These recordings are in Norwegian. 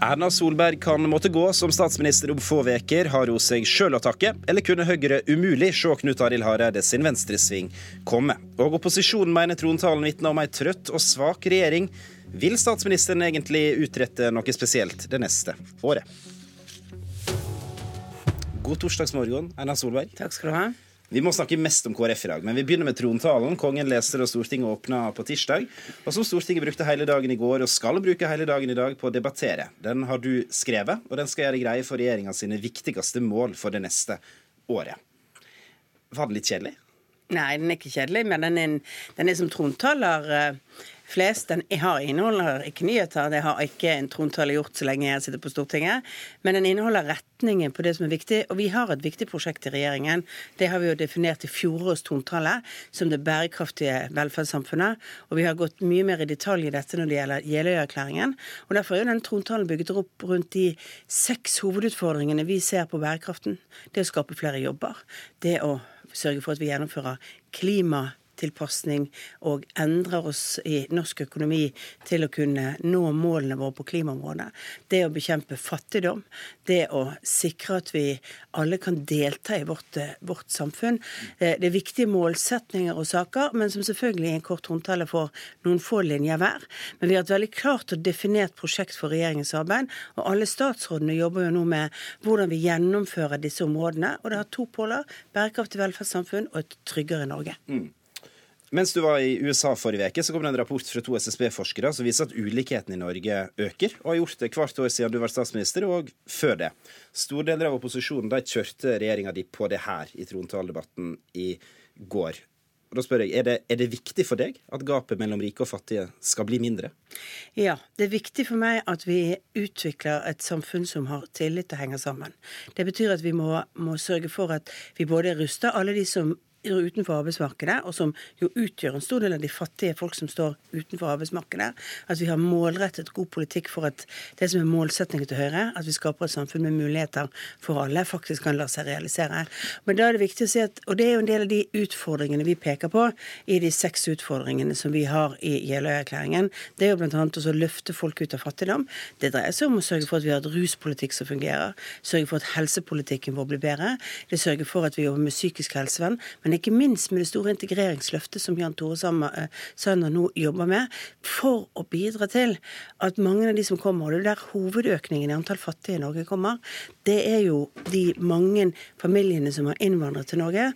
Erna Solberg kan måtte gå som statsminister om få uker. Har hun seg sjøl å takke, eller kunne Høyre umulig se Knut Arild Hareide sin venstresving komme? Og opposisjonen mener trontalen vitner om ei trøtt og svak regjering. Vil statsministeren egentlig utrette noe spesielt det neste året? God torsdagsmorgen, Erna Solberg. Takk skal du ha. Vi må snakke mest om KrF i dag, men vi begynner med trontalen. Kongen leser og Stortinget åpna på tirsdag, og som Stortinget brukte hele dagen i går og skal bruke hele dagen i dag på å debattere. Den har du skrevet, og den skal gjøre greie for regjeringa sine viktigste mål for det neste året. Var den litt kjedelig? Nei, den er ikke kjedelig, men den er, den er som trontaler uh, flest. Den har inneholder ikke nyheter, det har ikke en trontale gjort så lenge jeg sitter på Stortinget. Men den inneholder retningen på det som er viktig. Og vi har et viktig prosjekt i regjeringen. Det har vi jo definert i fjorårets trontale som det bærekraftige velferdssamfunnet. Og vi har gått mye mer i detalj i dette når det gjelder Jeløya-erklæringen. Og derfor er jo den trontalen bygget opp rundt de seks hovedutfordringene vi ser på bærekraften. Det å skape flere jobber. Det å sørge for at vi gjennomfører klima tilpasning og endrer oss i norsk økonomi til å kunne nå målene våre på klimaområdet. Det å bekjempe fattigdom. Det å sikre at vi alle kan delta i vårt, vårt samfunn. Eh, det er viktige målsetninger og saker, men som selvfølgelig i en kort håndtale får noen få linjer hver. Men vi har et veldig klart og definert prosjekt for regjeringens arbeid, og alle statsrådene jobber jo nå med hvordan vi gjennomfører disse områdene. Og det har to påler. Bærekraftig velferdssamfunn og et tryggere Norge. Mm. Mens du var i USA forrige uke, så kom det en rapport fra to SSB-forskere som viser at ulikheten i Norge øker, og har gjort det hvert år siden du var statsminister, og før det. Store deler av opposisjonen de kjørte regjeringa di på det her i trontaledebatten i går. Og da spør jeg, er det, er det, viktig for deg at gapet mellom rike og fattige skal bli mindre? Ja, det er viktig for meg at vi utvikler et samfunn som har tillit og henger sammen. Det betyr at vi må, må sørge for at vi både ruster alle de som utenfor arbeidsmarkedet, og som jo utgjør en stor del av de fattige folk som står utenfor arbeidsmarkedet. At vi har målrettet god politikk for at det som er målsettingen til Høyre, at vi skaper et samfunn med muligheter for alle, faktisk kan la seg realisere. Men da er det viktig å si at, og det er jo en del av de utfordringene vi peker på i de seks utfordringene som vi har i Jeløya-erklæringen, det er jo bl.a. å løfte folk ut av fattigdom. Det dreier seg om å sørge for at vi har et ruspolitikk som fungerer, sørge for at helsepolitikken vår blir bedre, det sørger for at vi jobber med psykisk helsevern. men ikke minst med det store integreringsløftet som Jan Tore Sanner nå jobber med, for å bidra til at mange av de som kommer, og det er der hovedøkningen i antall fattige i Norge kommer, det er jo de mange familiene som har innvandret til Norge,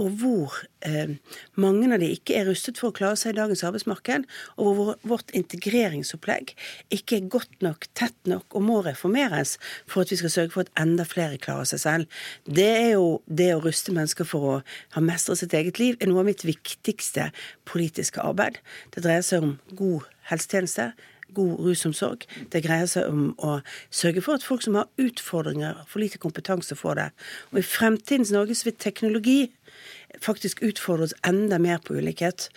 og hvor eh, mange av de ikke er rustet for å klare seg i dagens arbeidsmarked, og hvor vårt integreringsopplegg ikke er godt nok, tett nok og må reformeres for at vi skal sørge for at enda flere klarer seg selv. Det er jo det å ruste mennesker for å ha mestret sitt eget liv, er noe av mitt viktigste politiske arbeid. Det dreier seg om god helsetjeneste, god rusomsorg. Det greier seg om å sørge for at folk som har utfordringer, for lite kompetanse, får det. Og i fremtidens Norge så vil teknologi faktisk utfordre oss enda mer på ulikhet.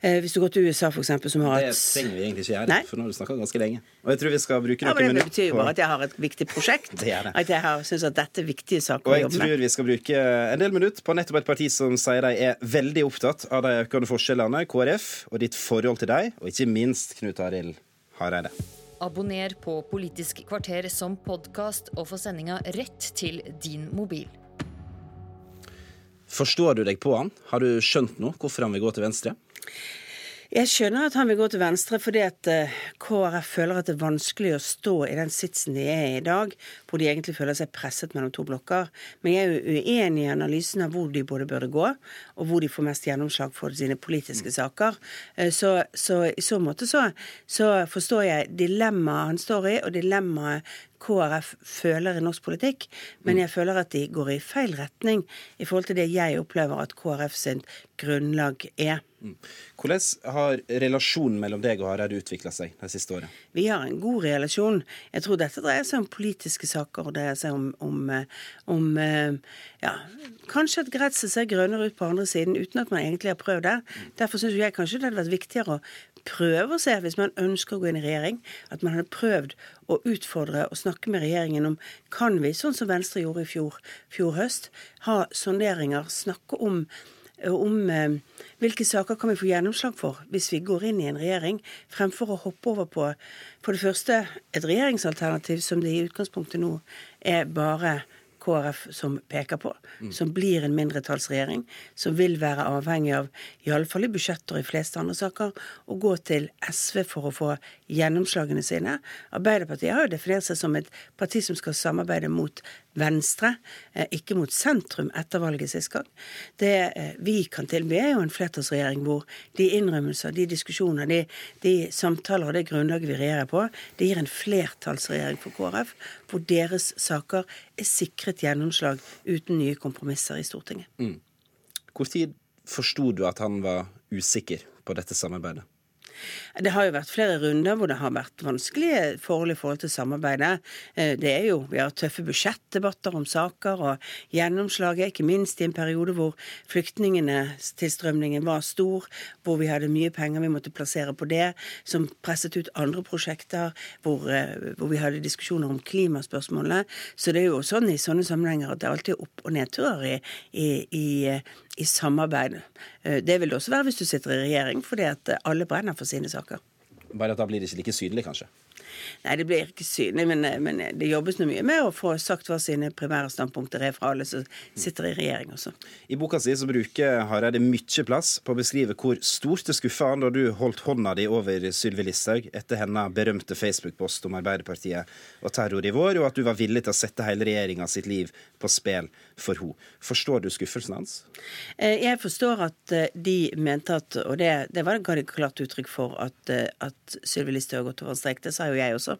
Eh, hvis du går til USA, for eksempel, som har et Det trenger vi egentlig ikke gjøre, Nei? for nå har du snakka ganske lenge. Og jeg tror vi skal bruke noen minutter ja, Det betyr jo bare at jeg har et viktig prosjekt. det er det. At jeg syns at dette er viktige saker å jobbe med. Og jeg tror vi skal bruke en del minutter på nettopp et parti som sier de er veldig opptatt av de økende forskjellene, KrF, og ditt forhold til dem, og ikke minst Knut Arild Hareide. Abonner på Politisk kvarter som podkast og få sendinga rett til din mobil. Forstår du deg på han? Har du skjønt noe hvorfor han vil gå til venstre? Jeg skjønner at han vil gå til venstre fordi at eh, KrF føler at det er vanskelig å stå i den sitsen de er i i dag, hvor de egentlig føler seg presset mellom to blokker. Men jeg er jo uenig i analysen av hvor de både burde gå, og hvor de får mest gjennomslag for sine politiske saker. Eh, så, så i så måte så, så forstår jeg dilemmaet han står i, og dilemmaet KrF føler i norsk politikk, men mm. jeg føler at de går i feil retning i forhold til det jeg opplever at KrF sitt grunnlag er. Mm. Hvordan har relasjonen mellom deg og Hareide utvikla seg de siste årene? Vi har en god relasjon. Jeg tror dette dreier seg om politiske saker, og dreier seg om, om, eh, om eh, ja, kanskje at gresset ser grønnere ut på andre siden, uten at man egentlig har prøvd det. Derfor syns jeg kanskje det hadde vært viktigere å prøve å se, hvis man ønsker å gå inn i regjering, at man hadde prøvd å utfordre og snakke med regjeringen om kan vi, sånn som Venstre gjorde i fjor, fjor høst, ha sonderinger, snakke om om eh, hvilke saker kan vi få gjennomslag for hvis vi går inn i en regjering, fremfor å hoppe over på for det første et regjeringsalternativ som det i utgangspunktet nå er bare KrF som peker på, mm. som blir en mindretallsregjering, som vil være avhengig av, iallfall i budsjetter og i fleste andre saker, å gå til SV for å få gjennomslagene sine. Arbeiderpartiet har jo definert seg som et parti som skal samarbeide mot Venstre, eh, ikke mot sentrum etter valget sist gang. Det eh, vi kan tilby, er jo en flertallsregjering hvor de innrømmelser, de diskusjoner, de, de samtaler og det grunnlaget vi regjerer på, det gir en flertallsregjering for KrF, hvor deres saker er sikret gjennomslag uten nye kompromisser i Stortinget. Mm. Hvor tid forsto du at han var usikker på dette samarbeidet? Det har jo vært flere runder hvor det har vært vanskelige forhold i forhold til samarbeidet. Eh, det er jo, Vi har tøffe budsjettdebatter om saker og gjennomslaget, ikke minst i en periode hvor flyktningtilstrømningen var stor, hvor vi hadde mye penger vi måtte plassere på det, som presset ut andre prosjekter, hvor, eh, hvor vi hadde diskusjoner om klimaspørsmålene. Så det er jo sånn i sånne sammenhenger at det alltid er opp- og nedturer i, i, i i samarbeid. Eh, det vil det også være hvis du sitter i regjering, fordi at alle brenner for sine saker. Bare at da blir det ikke like synlig, kanskje? Nei, det blir ikke synlig, men, men det jobbes noe mye med å få sagt hva sine primære standpunkter er fra alle som sitter i regjering også. I boka si så bruker Hareide mye plass på å beskrive hvor stort det skuffa han da du holdt hånda di over Sylvi Listhaug etter hennes berømte Facebook-post om Arbeiderpartiet og terror i vår, og at du var villig til å sette hele regjeringa sitt liv på spill for henne. Forstår du skuffelsen hans? Eh, jeg forstår at eh, de mente at, og det, det var et klart uttrykk for, at, eh, at Sylvi Listhaug har gått over en strek. Det sa jo jeg også.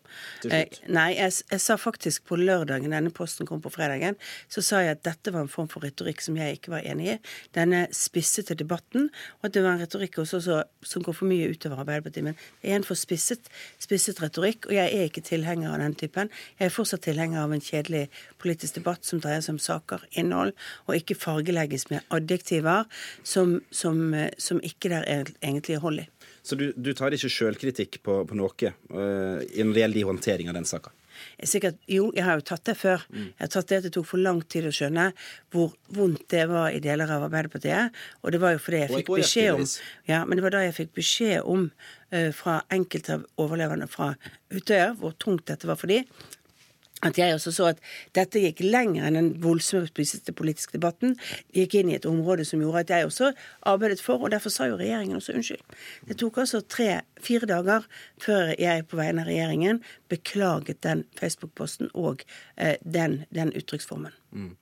Nei, jeg, jeg, sa faktisk på lørdagen, denne posten kom på fredagen, så sa jeg at dette var en form for retorikk som jeg ikke var enig i. Denne spissete debatten, og at det var en retorikk også så, som går for mye utover Arbeiderpartiet. Men det er en for spisset, spisset retorikk, og jeg er ikke tilhenger av den typen. Jeg er fortsatt tilhenger av en kjedelig politisk debatt som dreier seg om saker, innhold, og ikke fargelegges med adjektiver som, som, som ikke der er egentlig hold i. Så du, du tar ikke sjølkritikk på, på noe uh, når det gjelder håndtering av den saka? Sikkert, jo, jeg har jo tatt det før. Mm. Jeg har tatt det at det tok for lang tid å skjønne hvor vondt det var i deler av Arbeiderpartiet. Og det var jo fordi jeg fikk beskjed om Ja, men det var da jeg fikk beskjed om uh, fra enkelte av overlevende fra Utøya hvor tungt dette var for dem at jeg også så at dette gikk lenger enn den voldsomme politiske debatten. Gikk inn i et område som gjorde at jeg også arbeidet for, og derfor sa jo regjeringen også unnskyld. Det tok altså tre-fire dager før jeg på vegne av regjeringen beklaget den Facebook-posten og eh, den, den uttrykksformen. Mm.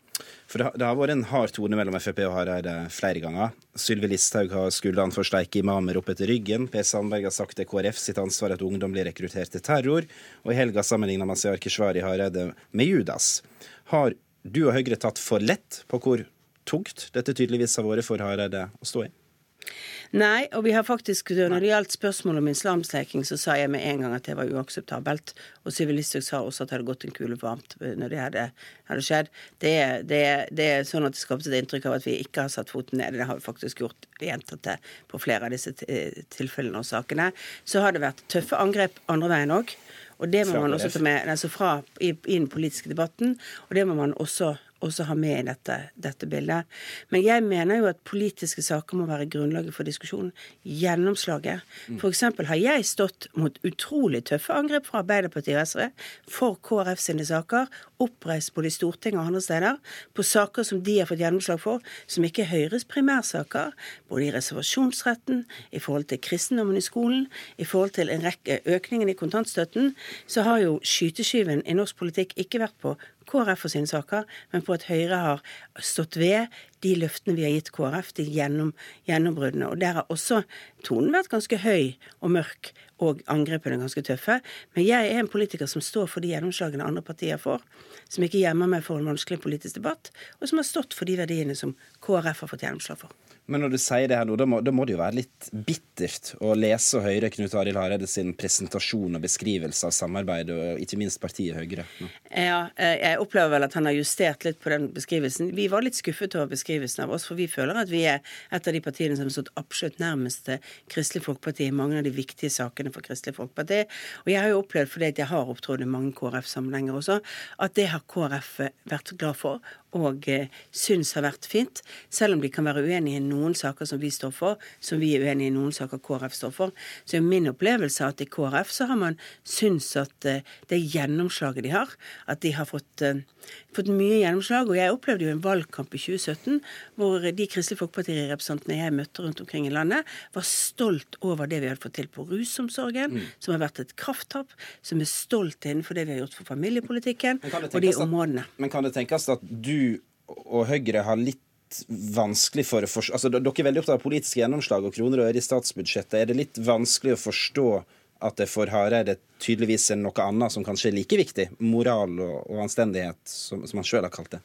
For det, har vært en hard tone mellom Frp og Hareide flere ganger. Sylvi Listhaug har skuldrene for steike imamer opp etter ryggen. Per Sandberg har sagt det er KrF sitt ansvar at ungdom blir rekruttert til terror. Og i helga sammenligna Masiar Keshvari Hareide med Judas. Har du og Høyre tatt for lett på hvor tungt dette tydeligvis har vært for Hareide å stå i? Nei, og vi har faktisk, når det gjaldt spørsmålet om islamsteiking, så sa jeg med en gang at det var uakseptabelt. Og Sylvi Listhaug sa også at det hadde gått en kule varmt når det hadde, hadde skjedd. Det, det, det, er sånn at det skapte et inntrykk av at vi ikke har satt foten ned. Det har vi faktisk gjort gjentatte på flere av disse tilfellene og sakene. Så har det vært tøffe angrep andre veien òg. Og det må man også ta med altså fra, i, i den politiske debatten. Og det må man også også ha med i dette, dette, bildet. Men jeg mener jo at politiske saker må være grunnlaget for diskusjonen. Gjennomslaget. Mm. F.eks. har jeg stått mot utrolig tøffe angrep fra Arbeiderpartiet og SV for KrF sine saker, oppreist både i Stortinget og andre steder, på saker som de har fått gjennomslag for, som ikke er Høyres primærsaker, både i reservasjonsretten, i forhold til kristendommen i skolen, i forhold til en rekke økningen i kontantstøtten, så har jo skyteskiven i norsk politikk ikke vært på KrF for sine saker, men på at Høyre har stått ved de løftene vi har gitt KrF, de gjennom, gjennombruddene. Og der har også tonen vært ganske høy og mørk, og angrepene ganske tøffe. Men jeg er en politiker som står for de gjennomslagene andre partier får, som ikke gjemmer meg for en vanskelig politisk debatt, og som har stått for de verdiene som KrF har fått gjennomslag for. Men når du sier det her nå, da må, da må, det jo være litt bittert å lese og høre Knut Arild Hareide sin presentasjon og beskrivelse av samarbeidet, og ikke minst partiet Høyre. Nå. Ja, eh, jeg opplever vel at han har justert litt på den beskrivelsen. Vi var litt skuffet over beskrivelsen av oss, for vi føler at vi er et av de partiene som har stått absolutt nærmest Kristelig Folkeparti i mange av de viktige sakene for Kristelig Folkeparti. Og jeg har jo opplevd, fordi jeg har opptrådt i mange KrF-sammenhenger også, at det har KrF vært glad for og eh, syns har vært fint, selv om de kan være uenige i noen saker som vi står for, som vi er uenige i noen saker KrF står for. Så er min opplevelse at i KrF så har man syns at eh, det gjennomslaget de har, at de har fått, eh, fått mye gjennomslag. Og jeg opplevde jo en valgkamp i 2017 hvor de Kristelig Folkeparti-representantene jeg møtte rundt omkring i landet, var stolt over det vi hadde fått til på rusomsorgen, mm. som har vært et krafttap, som er stolt innenfor det vi har gjort for familiepolitikken og de områdene. men kan det tenkes at du og Høyre har litt vanskelig for å forstå altså, Dere er veldig opptatt av politiske gjennomslag og kroner og øre i statsbudsjettet. Er det litt vanskelig å forstå at det for Hareide tydeligvis er noe annet som kanskje er like viktig? Moral og, og anstendighet, som, som han sjøl har kalt det?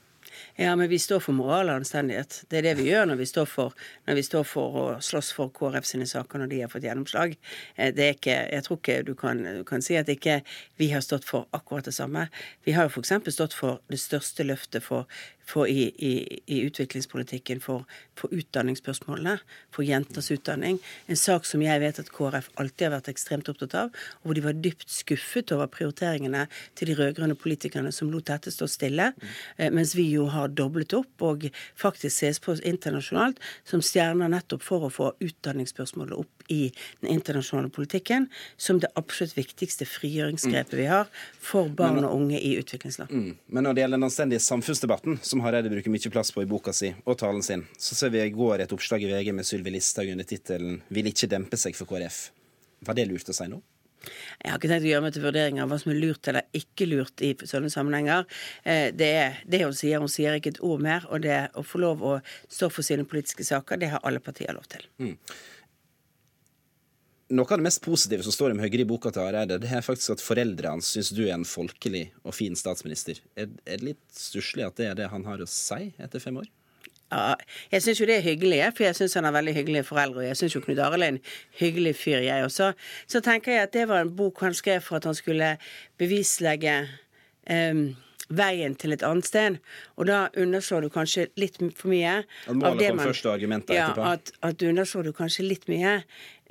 Ja, men vi står for moral og anstendighet. Det er det vi gjør når vi står for, vi står for å slåss for KrF sine saker når de har fått gjennomslag. Eh, det er ikke, jeg tror ikke du kan, du kan si at ikke vi har stått for akkurat det samme. Vi har jo f.eks. stått for det største løftet for for i, i, i, utviklingspolitikken for, for, utdanningsspørsmålene, for jenters utdanning. En sak som jeg vet at KrF alltid har vært ekstremt opptatt av, og hvor de var dypt skuffet over prioriteringene til de rød-grønne politikerne som lot dette stå stille, mm. mens vi jo har doblet opp og faktisk ses på internasjonalt som stjerner nettopp for å få utdanningsspørsmålet opp i den internasjonale politikken som det absolutt viktigste frigjøringsgrepet vi har for barn og unge i utviklingsland. Mm. Men når det gjelder den anstendige samfunnsdebatten, som Hareide bruker mye plass på i boka si og talen sin, så ser vi i går et oppslag i VG med Sylvi Listhaug under tittelen 'Vil ikke dempe seg for KrF'. Var det lurt å si nå? Jeg har ikke tenkt å gjøre meg til vurdering av hva som er lurt eller ikke lurt i sånne sammenhenger. Eh, det er det hun sier. Hun sier ikke et ord mer. Og det å få lov å stå for sine politiske saker, det har alle partier lov til. Mm noe av det mest positive som står om Høyre i boka til Hareide, det er faktisk at foreldrene syns du er en folkelig og fin statsminister. Er, er det litt stusslig at det er det han har å si etter fem år? Ja, jeg syns jo det er hyggelig, for jeg syns han har veldig hyggelige foreldre. Og jeg syns jo Knut Arild er en hyggelig fyr, jeg også. Så tenker jeg at det var en bok han skrev for at han skulle bevislegge um, veien til et annet sted. Og da underslår du kanskje litt for mye av det man ja, at, at, du underslår du kanskje litt mye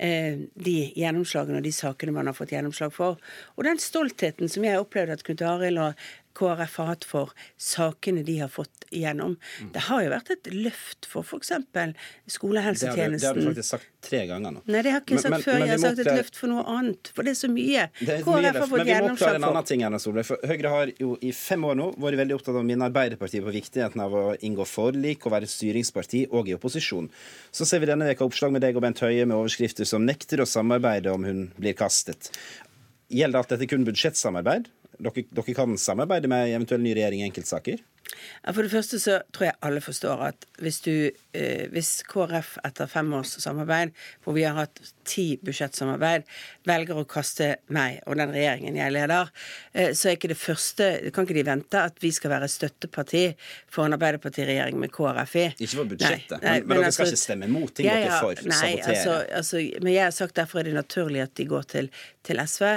de gjennomslagene og de sakene man har fått gjennomslag for. Og den stoltheten som jeg opplevde at Knut Arild og KrF har hatt for sakene de har fått igjennom. Mm. Det har jo vært et løft for f.eks. skolehelsetjenesten. Det har, du, det har du faktisk sagt tre ganger nå. Nei, det har ikke jeg sagt men, før. Men, jeg har sagt et løft for noe annet. For det er så mye. Er KrF har fått gjennomslag for. Men vi må oppklare en annen ting, Erna Solberg. For Høyre har jo i fem år nå vært veldig opptatt av å minne Arbeiderpartiet på viktigheten av å inngå forlik og være styringsparti, og i opposisjon. Så ser vi denne veka oppslag med deg og Bent Høie med overskrifter som nekter å samarbeide om hun blir kastet. Gjelder alt dette kun budsjettsamarbeid? Dere, dere kan samarbeide med en eventuell ny regjering i enkeltsaker? For det første så tror jeg alle forstår at hvis, du, eh, hvis KrF etter fem års samarbeid, hvor vi har hatt ti budsjettsamarbeid, velger å kaste meg og den regjeringen jeg leder, eh, så er ikke det første Kan ikke de vente at vi skal være støtteparti for en Arbeiderpartiregjering med KrF i? Ikke for budsjettet, nei, nei, men, men, dere altså, skal ikke stemme mot ting dere er for? Nei, altså, altså, men jeg har sagt derfor er det naturlig at de går til, til SV,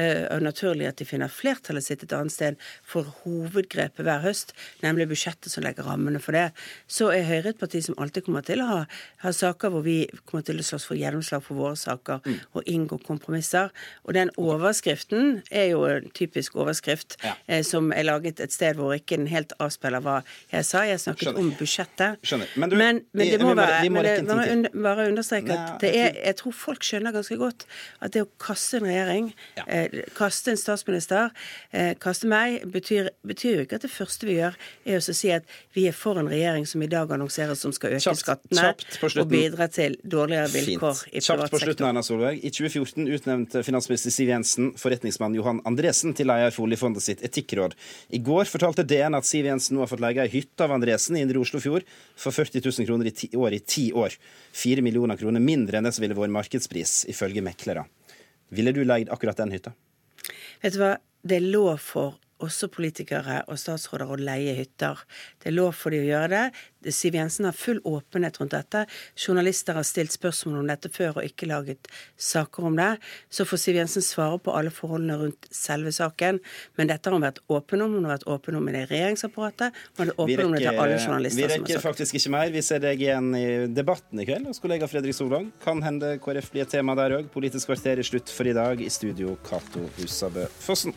eh, og naturlig at de finner flertallet sitt et annet sted for hovedgrepet hver høst nemlig budsjettet som legger rammene for det, så er Høyre et parti som alltid kommer til å ha, ha saker hvor vi kommer til å slåss for gjennomslag for våre saker mm. og inngå kompromisser. Og den overskriften er jo en typisk overskrift ja. eh, som er laget et sted hvor ikke den helt avspeiler hva jeg sa. Jeg snakket Skjønner. om budsjettet. Skjønner. Men, du, men, men, det må være men det, bare, bare understreke at det er, jeg tror folk skjønner ganske godt at det å kaste en regjering, ja. eh, kaste en statsminister, eh, kaste meg, betyr, betyr jo ikke at det første vi gjør, er å si at vi er for en regjering som i dag annonserer som skal øke kjapt, skattene kjapt og bidra til dårligere vilkår Fint. i privat sektor. Slutten, Erna Solberg. I 2014 utnevnte finansminister Siv Jensen forretningsmann Johan Andresen til leder for oljefondet sitt etikkråd. I går fortalte DN at Siv Jensen nå har fått leie ei hytte av Andresen i Indre Oslofjord for 40 000 kroner i ti år i ti år. Fire millioner kroner mindre enn det som ville vært markedspris, ifølge meklere. Ville du leid akkurat den hytta? Vet du hva, det er lov for også politikere og statsråder å leie hytter. Det er lov for de å gjøre det. Siv Jensen har full åpenhet rundt dette. Journalister har stilt spørsmål om dette før og ikke laget saker om det. Så får Siv Jensen svare på alle forholdene rundt selve saken. Men dette har hun vært åpen om. Hun har vært åpen om i det regjeringsapparatet. Hun har vært åpen om det til alle journalister. Vi rekker faktisk ikke mer. Vi ser deg igjen i debatten i kveld hos kollega Fredrik Solvang. Kan hende KrF blir et tema der òg. Politisk kvarter er slutt for i dag. I studio Cato Husabø Fossen.